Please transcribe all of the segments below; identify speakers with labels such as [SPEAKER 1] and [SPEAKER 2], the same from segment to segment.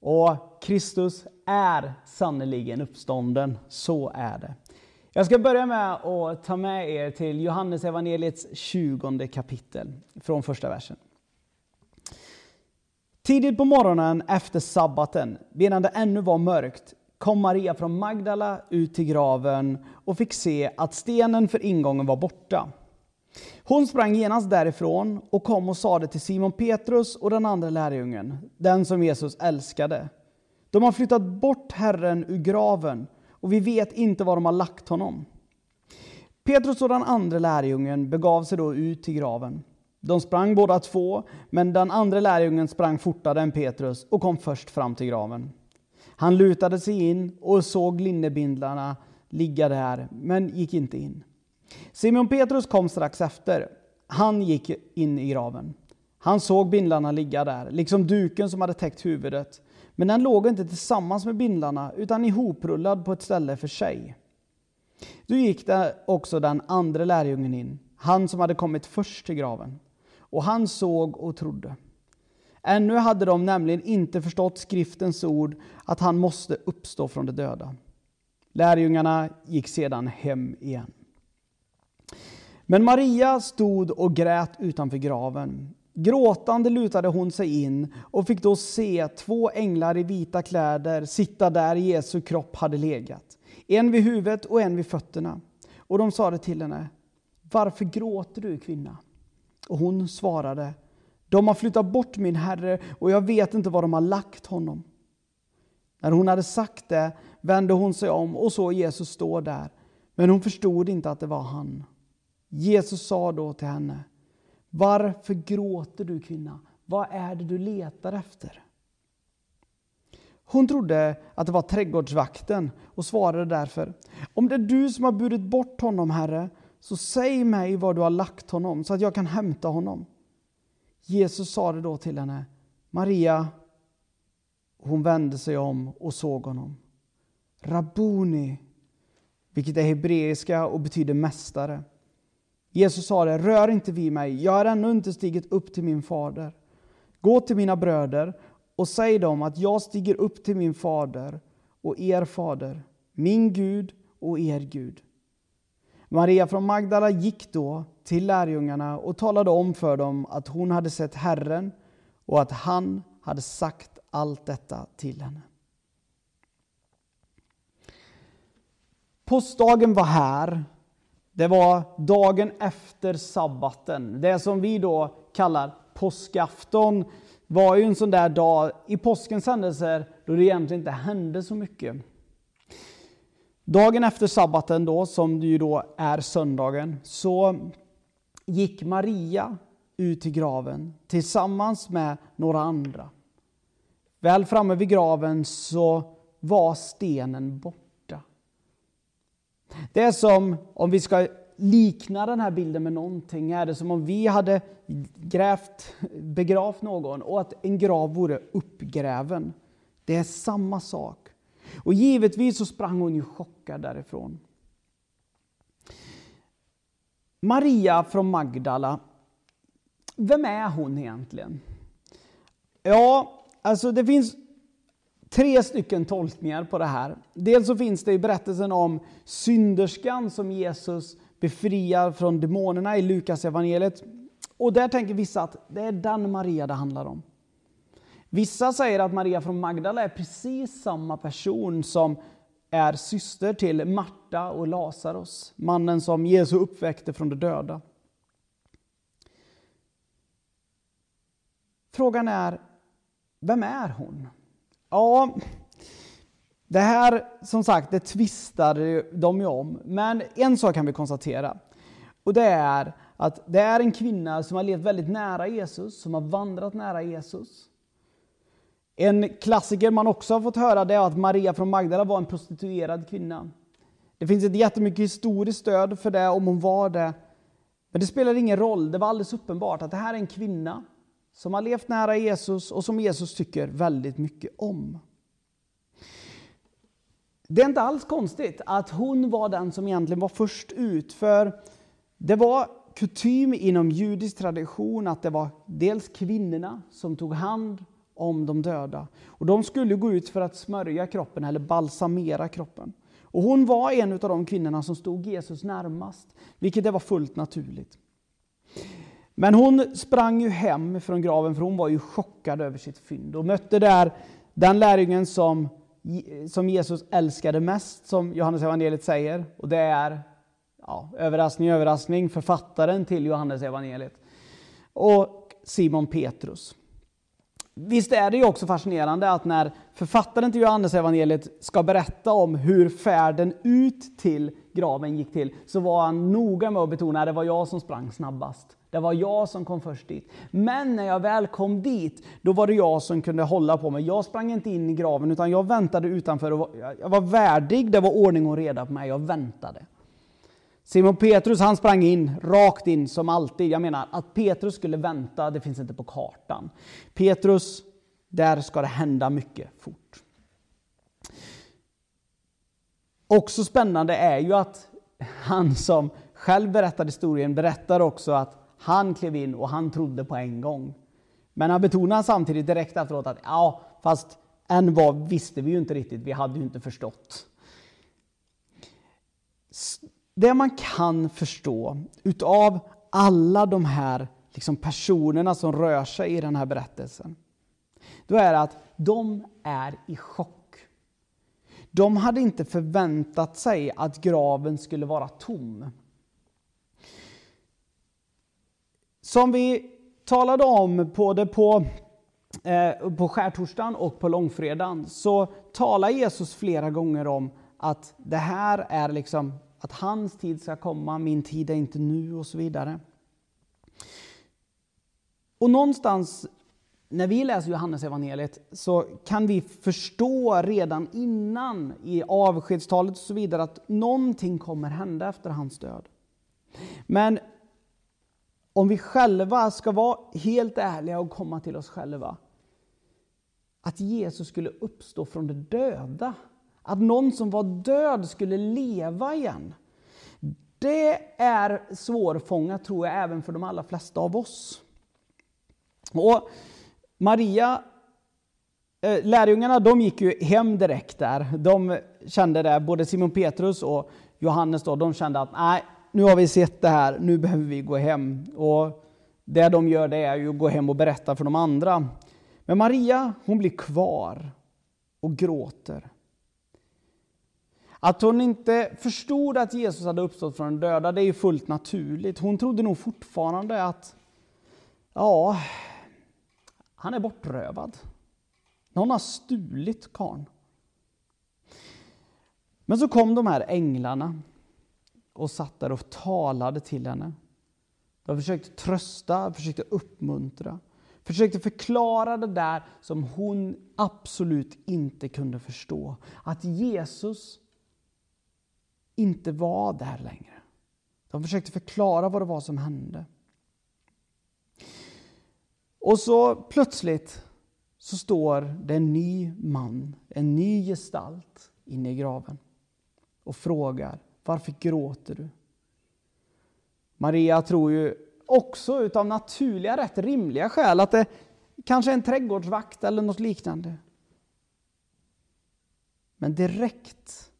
[SPEAKER 1] och Kristus är sannerligen uppstånden. Så är det. Jag ska börja med att ta med er till Johannes evangeliets 20 kapitel från första versen. Tidigt på morgonen efter sabbaten, medan det ännu var mörkt, kom Maria från Magdala ut till graven och fick se att stenen för ingången var borta. Hon sprang genast därifrån och kom och sade till Simon Petrus och den andra lärjungen, den som Jesus älskade. De har flyttat bort Herren ur graven och vi vet inte var de har lagt honom. Petrus och den andra lärjungen begav sig då ut till graven. De sprang båda två, men den andra lärjungen sprang fortare än Petrus och kom först fram till graven. Han lutade sig in och såg linnebindlarna ligga där, men gick inte in. Simon Petrus kom strax efter. Han gick in i graven. Han såg bindlarna ligga där, liksom duken som hade täckt huvudet. Men den låg inte tillsammans med bindlarna, utan ihoprullad på ett ställe för sig. Då gick det också den andra lärjungen in, han som hade kommit först till graven. Och han såg och trodde. Ännu hade de nämligen inte förstått skriftens ord att han måste uppstå från de döda. Lärjungarna gick sedan hem igen. Men Maria stod och grät utanför graven. Gråtande lutade hon sig in och fick då se två änglar i vita kläder sitta där Jesu kropp hade legat. En vid huvudet och en vid fötterna. Och de sade till henne, Varför gråter du kvinna? Och hon svarade, De har flyttat bort min herre och jag vet inte var de har lagt honom. När hon hade sagt det vände hon sig om och såg Jesus stå där, men hon förstod inte att det var han. Jesus sa då till henne, varför gråter du kvinna? Vad är det du letar efter? Hon trodde att det var trädgårdsvakten och svarade därför, om det är du som har burit bort honom, Herre, så säg mig var du har lagt honom så att jag kan hämta honom. Jesus sade då till henne, Maria. Hon vände sig om och såg honom. Rabuni, vilket är hebreiska och betyder mästare. Jesus sa det, rör inte vid mig, jag har ännu inte stigit upp till min fader. Gå till mina bröder och säg dem att jag stiger upp till min fader och er fader, min Gud och er Gud. Maria från Magdala gick då till lärjungarna och talade om för dem att hon hade sett Herren och att han hade sagt allt detta till henne. Påskdagen var här det var dagen efter sabbaten. Det som vi då kallar påskafton var ju en sån där dag i påskens händelser då det egentligen inte hände så mycket. Dagen efter sabbaten då, som ju då är söndagen, så gick Maria ut till graven tillsammans med några andra. Väl framme vid graven så var stenen borta. Det är som, om vi ska likna den här bilden med någonting, är det som om vi hade grävt, begravt någon och att en grav vore uppgräven. Det är samma sak. Och givetvis så sprang hon ju chockad därifrån. Maria från Magdala, vem är hon egentligen? Ja, alltså det finns tre stycken tolkningar på det här. Dels så finns det i berättelsen om synderskan som Jesus befriar från demonerna i Lukas evangeliet. Och där tänker vissa att det är den Maria det handlar om. Vissa säger att Maria från Magdala är precis samma person som är syster till Marta och Lazarus, mannen som Jesus uppväckte från de döda. Frågan är, vem är hon? Ja, det här som sagt, det tvistar de ju om. Men en sak kan vi konstatera. Och det är att det är en kvinna som har levt väldigt nära Jesus, som har vandrat nära Jesus. En klassiker man också har fått höra det är att Maria från Magdala var en prostituerad kvinna. Det finns ett jättemycket historiskt stöd för det om hon var det. Men det spelar ingen roll, det var alldeles uppenbart att det här är en kvinna som har levt nära Jesus och som Jesus tycker väldigt mycket om. Det är inte alls konstigt att hon var den som egentligen var först ut, för det var kutym inom judisk tradition att det var dels kvinnorna som tog hand om de döda. Och de skulle gå ut för att smörja kroppen eller balsamera kroppen. Och hon var en av de kvinnorna som stod Jesus närmast, vilket det var fullt naturligt. Men hon sprang ju hem från graven för hon var ju chockad över sitt fynd och mötte där den lärjungen som, som Jesus älskade mest, som Johannes evangeliet säger. Och det är, ja, överraskning, överraskning, författaren till Johannes evangeliet. Och Simon Petrus. Visst är det ju också fascinerande att när författaren till Johannes evangeliet ska berätta om hur färden ut till graven gick till, så var han noga med att betona att det var jag som sprang snabbast. Det var jag som kom först dit. Men när jag väl kom dit, då var det jag som kunde hålla på mig. Jag sprang inte in i graven, utan jag väntade utanför. Och jag var värdig, det var ordning och reda på mig. Jag väntade. Simon Petrus han sprang in, rakt in som alltid. Jag menar, att Petrus skulle vänta, det finns inte på kartan. Petrus, där ska det hända mycket fort. Också spännande är ju att han som själv berättar historien berättar också att han klev in och han trodde på en gång. Men han betonar samtidigt direkt efteråt att ja, fast än vad visste vi ju inte riktigt, vi hade ju inte förstått. Det man kan förstå utav alla de här liksom personerna som rör sig i den här berättelsen, då är att de är i chock. De hade inte förväntat sig att graven skulle vara tom. Som vi talade om både på, eh, på skärtorsdagen och på långfredagen så talar Jesus flera gånger om att det här är liksom att hans tid ska komma, min tid är inte nu och så vidare. Och någonstans när vi läser Johannes evangeliet så kan vi förstå redan innan i avskedstalet och så vidare att någonting kommer hända efter hans död. Men om vi själva ska vara helt ärliga och komma till oss själva. Att Jesus skulle uppstå från de döda. Att någon som var död skulle leva igen. Det är svårfångat tror jag även för de allra flesta av oss. Och Maria, eh, lärjungarna de gick ju hem direkt där. De kände det, både Simon Petrus och Johannes då, de kände att nej, nu har vi sett det här, nu behöver vi gå hem. Och det de gör det är ju att gå hem och berätta för de andra. Men Maria, hon blir kvar och gråter. Att hon inte förstod att Jesus hade uppstått från de döda, det är ju fullt naturligt. Hon trodde nog fortfarande att, ja, han är bortrövad. Någon har stulit karln. Men så kom de här änglarna och satt där och talade till henne. De försökte trösta, försökte uppmuntra, försökte förklara det där som hon absolut inte kunde förstå. Att Jesus inte var där längre. De försökte förklara vad det var som hände. Och så plötsligt så står det en ny man, en ny gestalt inne i graven och frågar varför gråter du? Maria tror ju också utav naturliga, rätt rimliga skäl att det kanske är en trädgårdsvakt eller något liknande. Men direkt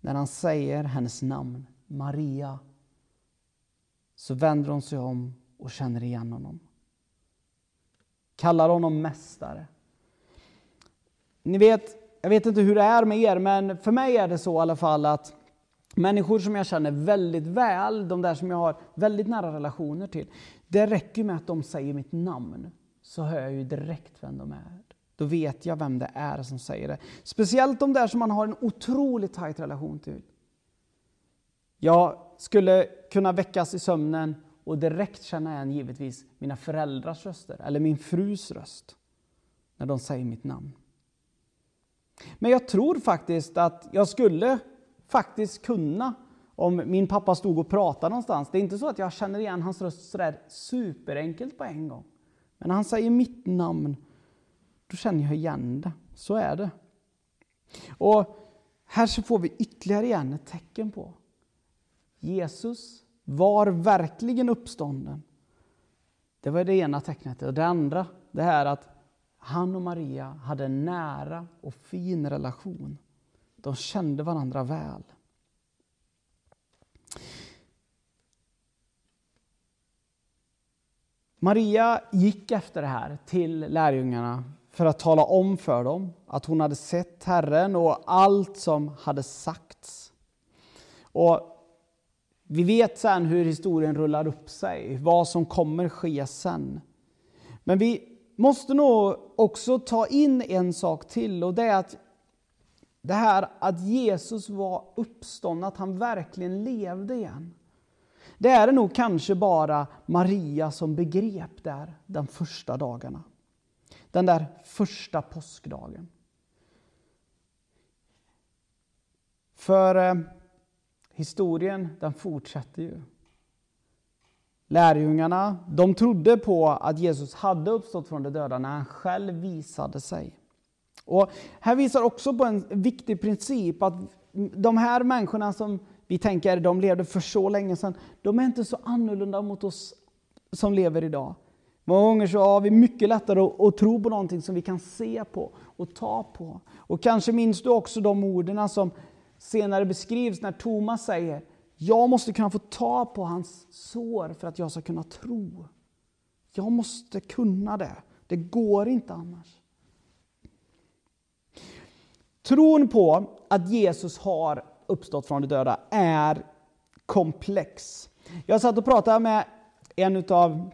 [SPEAKER 1] när han säger hennes namn, Maria, så vänder hon sig om och känner igen honom. Kallar honom mästare. Ni vet, jag vet inte hur det är med er, men för mig är det så i alla fall att Människor som jag känner väldigt väl, de där som jag har väldigt nära relationer till. Det räcker med att de säger mitt namn, så hör jag ju direkt vem de är. Då vet jag vem det är som säger det. Speciellt de där som man har en otroligt tajt relation till. Jag skulle kunna väckas i sömnen och direkt känna igen givetvis mina föräldrars röster, eller min frus röst, när de säger mitt namn. Men jag tror faktiskt att jag skulle faktiskt kunna om min pappa stod och pratade någonstans. Det är inte så att jag känner igen hans röst sådär superenkelt på en gång. Men när han säger mitt namn, då känner jag igen det. Så är det. Och här så får vi ytterligare igen ett tecken på Jesus var verkligen uppstånden. Det var det ena tecknet. Och det andra, det här att han och Maria hade en nära och fin relation. De kände varandra väl. Maria gick efter det här till lärjungarna för att tala om för dem att hon hade sett Herren och allt som hade sagts. Och vi vet sen hur historien rullar upp sig, vad som kommer ske sen. Men vi måste nog också ta in en sak till och det är att det här att Jesus var uppstånden, att han verkligen levde igen. Det är det nog kanske bara Maria som begrep där de första dagarna. Den där första påskdagen. För eh, historien den fortsätter ju. Lärjungarna de trodde på att Jesus hade uppstått från de döda när han själv visade sig. Och här visar också på en viktig princip att de här människorna som vi tänker de levde för så länge sedan, de är inte så annorlunda mot oss som lever idag. Många gånger så har vi mycket lättare att, att, tro på någonting som vi kan se på och ta på. Och kanske minns du också de orden som senare beskrivs när Thomas säger jag måste kunna få ta på hans sår för att jag ska kunna tro. Jag måste kunna det. Det går inte annars. Tron på att Jesus har uppstått från de döda är komplex. Jag satt och pratade med en av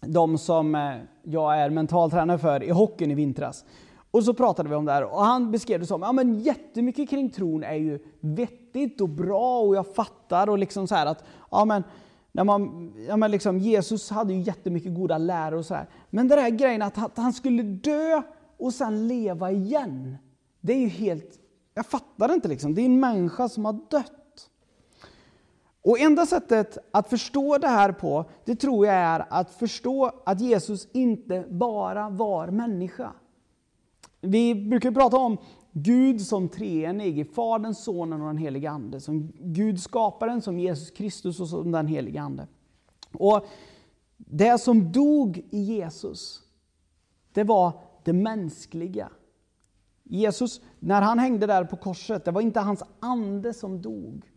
[SPEAKER 1] de som eh, jag är mentaltränare för i hockeyn i vintras. Och så pratade vi om det här och han beskrev det som ja, men jättemycket kring tron är ju vettigt och bra och jag fattar och liksom så här att ja, men, när man, ja, men liksom, Jesus hade ju jättemycket goda läror och så här. Men den här grejen att han skulle dö och sen leva igen. Det är ju helt, jag fattar inte liksom. Det är en människa som har dött. Och enda sättet att förstå det här på, det tror jag är att förstå att Jesus inte bara var människa. Vi brukar prata om Gud som treenig, Fadern, Sonen och den helige Ande. Som Gud skaparen, som Jesus Kristus och som den helige Ande. Och det som dog i Jesus, det var det mänskliga. Jesus, när han hängde där på korset, det var inte hans ande som dog.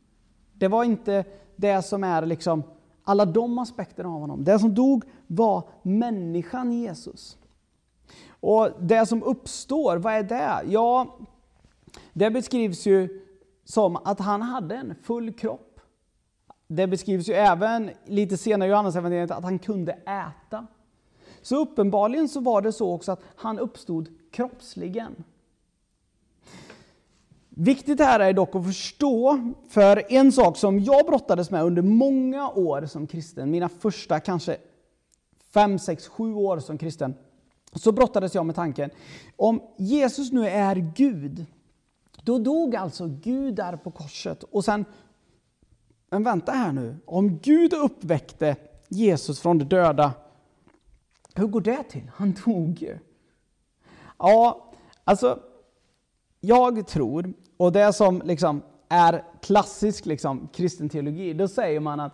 [SPEAKER 1] Det var inte det som är liksom alla de aspekterna av honom. Det som dog var människan Jesus. Och det som uppstår, vad är det? Ja, det beskrivs ju som att han hade en full kropp. Det beskrivs ju även lite senare i Johannesevangeliet att han kunde äta. Så uppenbarligen så var det så också att han uppstod kroppsligen. Viktigt här är dock att förstå, för en sak som jag brottades med under många år som kristen, mina första kanske 5, 6, 7 år som kristen, så brottades jag med tanken, om Jesus nu är Gud, då dog alltså Gud där på korset. Och sen, men vänta här nu, om Gud uppväckte Jesus från de döda, hur går det till? Han dog ju. Ja, alltså, jag tror, och det som liksom är klassisk liksom, kristen teologi, då säger man att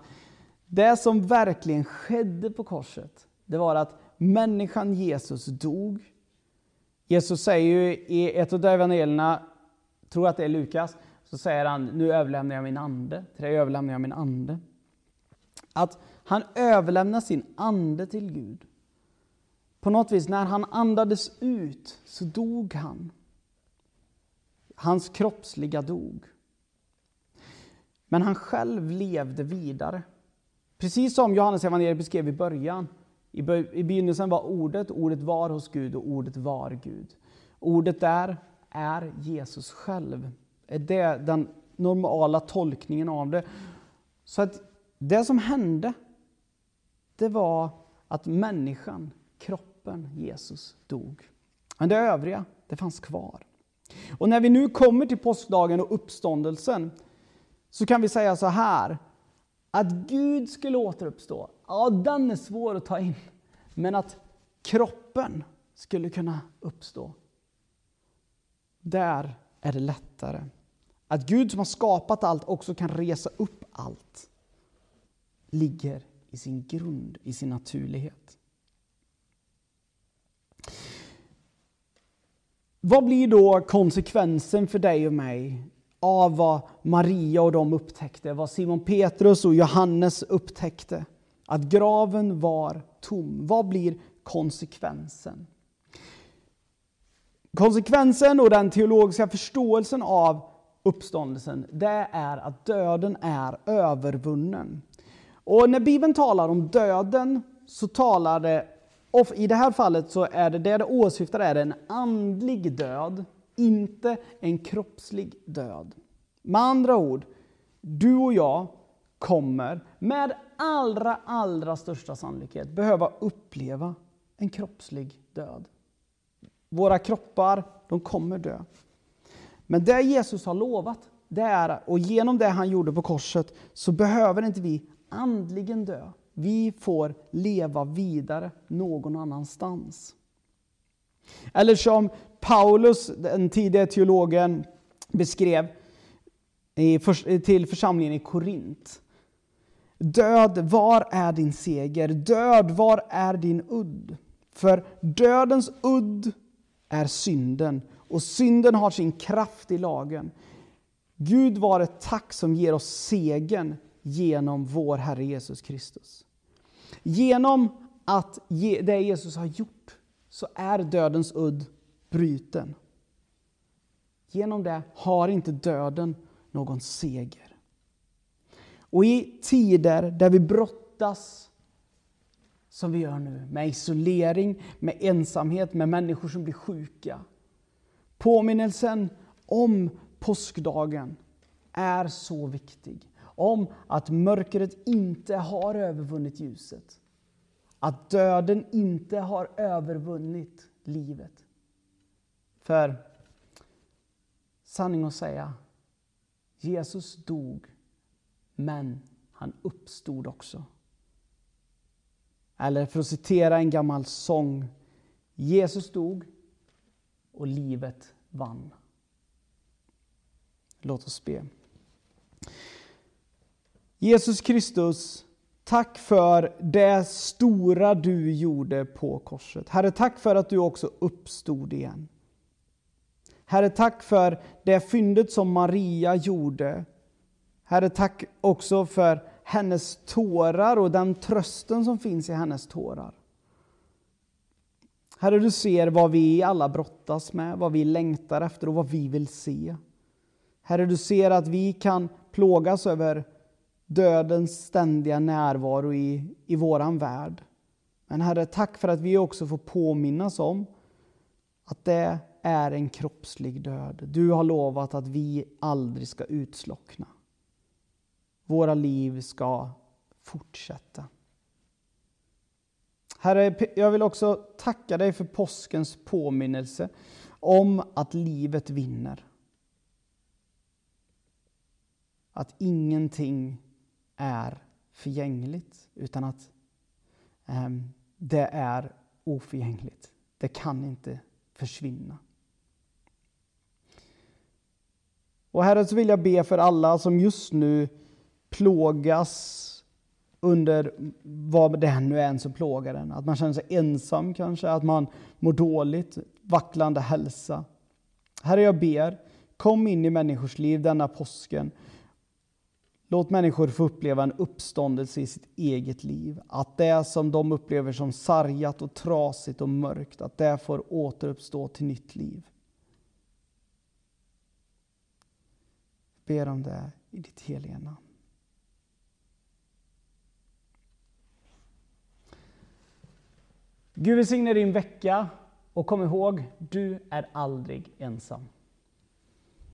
[SPEAKER 1] det som verkligen skedde på korset, det var att människan Jesus dog. Jesus säger ju i ett av evangelierna, tror att det är Lukas, så säger han nu överlämnar jag min ande. Till dig överlämnar jag min ande. Att han överlämnar sin ande till Gud. På något vis, när han andades ut så dog han. Hans kroppsliga dog. Men han själv levde vidare. Precis som Johannes evangeliet beskrev i början. I begynnelsen var ordet, ordet var hos Gud och ordet var Gud. Ordet där är Jesus själv. Det är den normala tolkningen av det. Så att det som hände, det var att människan, kroppen Jesus, dog. Men det övriga, det fanns kvar. Och när vi nu kommer till påskdagen och uppståndelsen så kan vi säga så här. Att Gud skulle återuppstå, ja den är svår att ta in. Men att kroppen skulle kunna uppstå, där är det lättare. Att Gud som har skapat allt också kan resa upp allt ligger i sin grund, i sin naturlighet. Vad blir då konsekvensen för dig och mig av vad Maria och de upptäckte, vad Simon Petrus och Johannes upptäckte? Att graven var tom. Vad blir konsekvensen? Konsekvensen och den teologiska förståelsen av uppståndelsen, det är att döden är övervunnen. Och när Bibeln talar om döden så talar det, och i det här fallet så är det det det åsyftar är en andlig död, inte en kroppslig död. Med andra ord, du och jag kommer med allra, allra största sannolikhet behöva uppleva en kroppslig död. Våra kroppar, de kommer dö. Men det Jesus har lovat, det är, och genom det han gjorde på korset, så behöver inte vi andligen dö. Vi får leva vidare någon annanstans. Eller som Paulus, den tidigare teologen, beskrev till församlingen i Korint. Död, var är din seger? Död, var är din udd? För dödens udd är synden och synden har sin kraft i lagen. Gud var ett tack som ger oss segern genom vår Herre Jesus Kristus. Genom att det Jesus har gjort så är dödens udd bruten. Genom det har inte döden någon seger. Och i tider där vi brottas som vi gör nu, med isolering, med ensamhet, med människor som blir sjuka. Påminnelsen om påskdagen är så viktig. Om att mörkret inte har övervunnit ljuset. Att döden inte har övervunnit livet. För sanning att säga, Jesus dog, men han uppstod också. Eller för att citera en gammal sång. Jesus dog och livet vann. Låt oss be. Jesus Kristus, tack för det stora du gjorde på korset. Herre, tack för att du också uppstod igen. Herre, tack för det fyndet som Maria gjorde. Herre, tack också för hennes tårar och den trösten som finns i hennes tårar. Herre, du ser vad vi alla brottas med, vad vi längtar efter och vad vi vill se. Herre, du ser att vi kan plågas över dödens ständiga närvaro i, i våran värld. Men Herre, tack för att vi också får påminnas om att det är en kroppslig död. Du har lovat att vi aldrig ska utslockna. Våra liv ska fortsätta. Herre, jag vill också tacka dig för påskens påminnelse om att livet vinner. Att ingenting är förgängligt, utan att eh, det är oförgängligt. Det kan inte försvinna. Och Herre, så vill jag be för alla som just nu plågas under vad det nu är som plågar en. Att man känner sig ensam kanske, att man mår dåligt, vacklande hälsa. Herre, jag ber, kom in i människors liv denna påsken. Låt människor få uppleva en uppståndelse i sitt eget liv. Att det som de upplever som sargat och trasigt och mörkt, att det får återuppstå till nytt liv. Jag ber om det i ditt heliga namn. Gud välsigne din vecka och kom ihåg, du är aldrig ensam.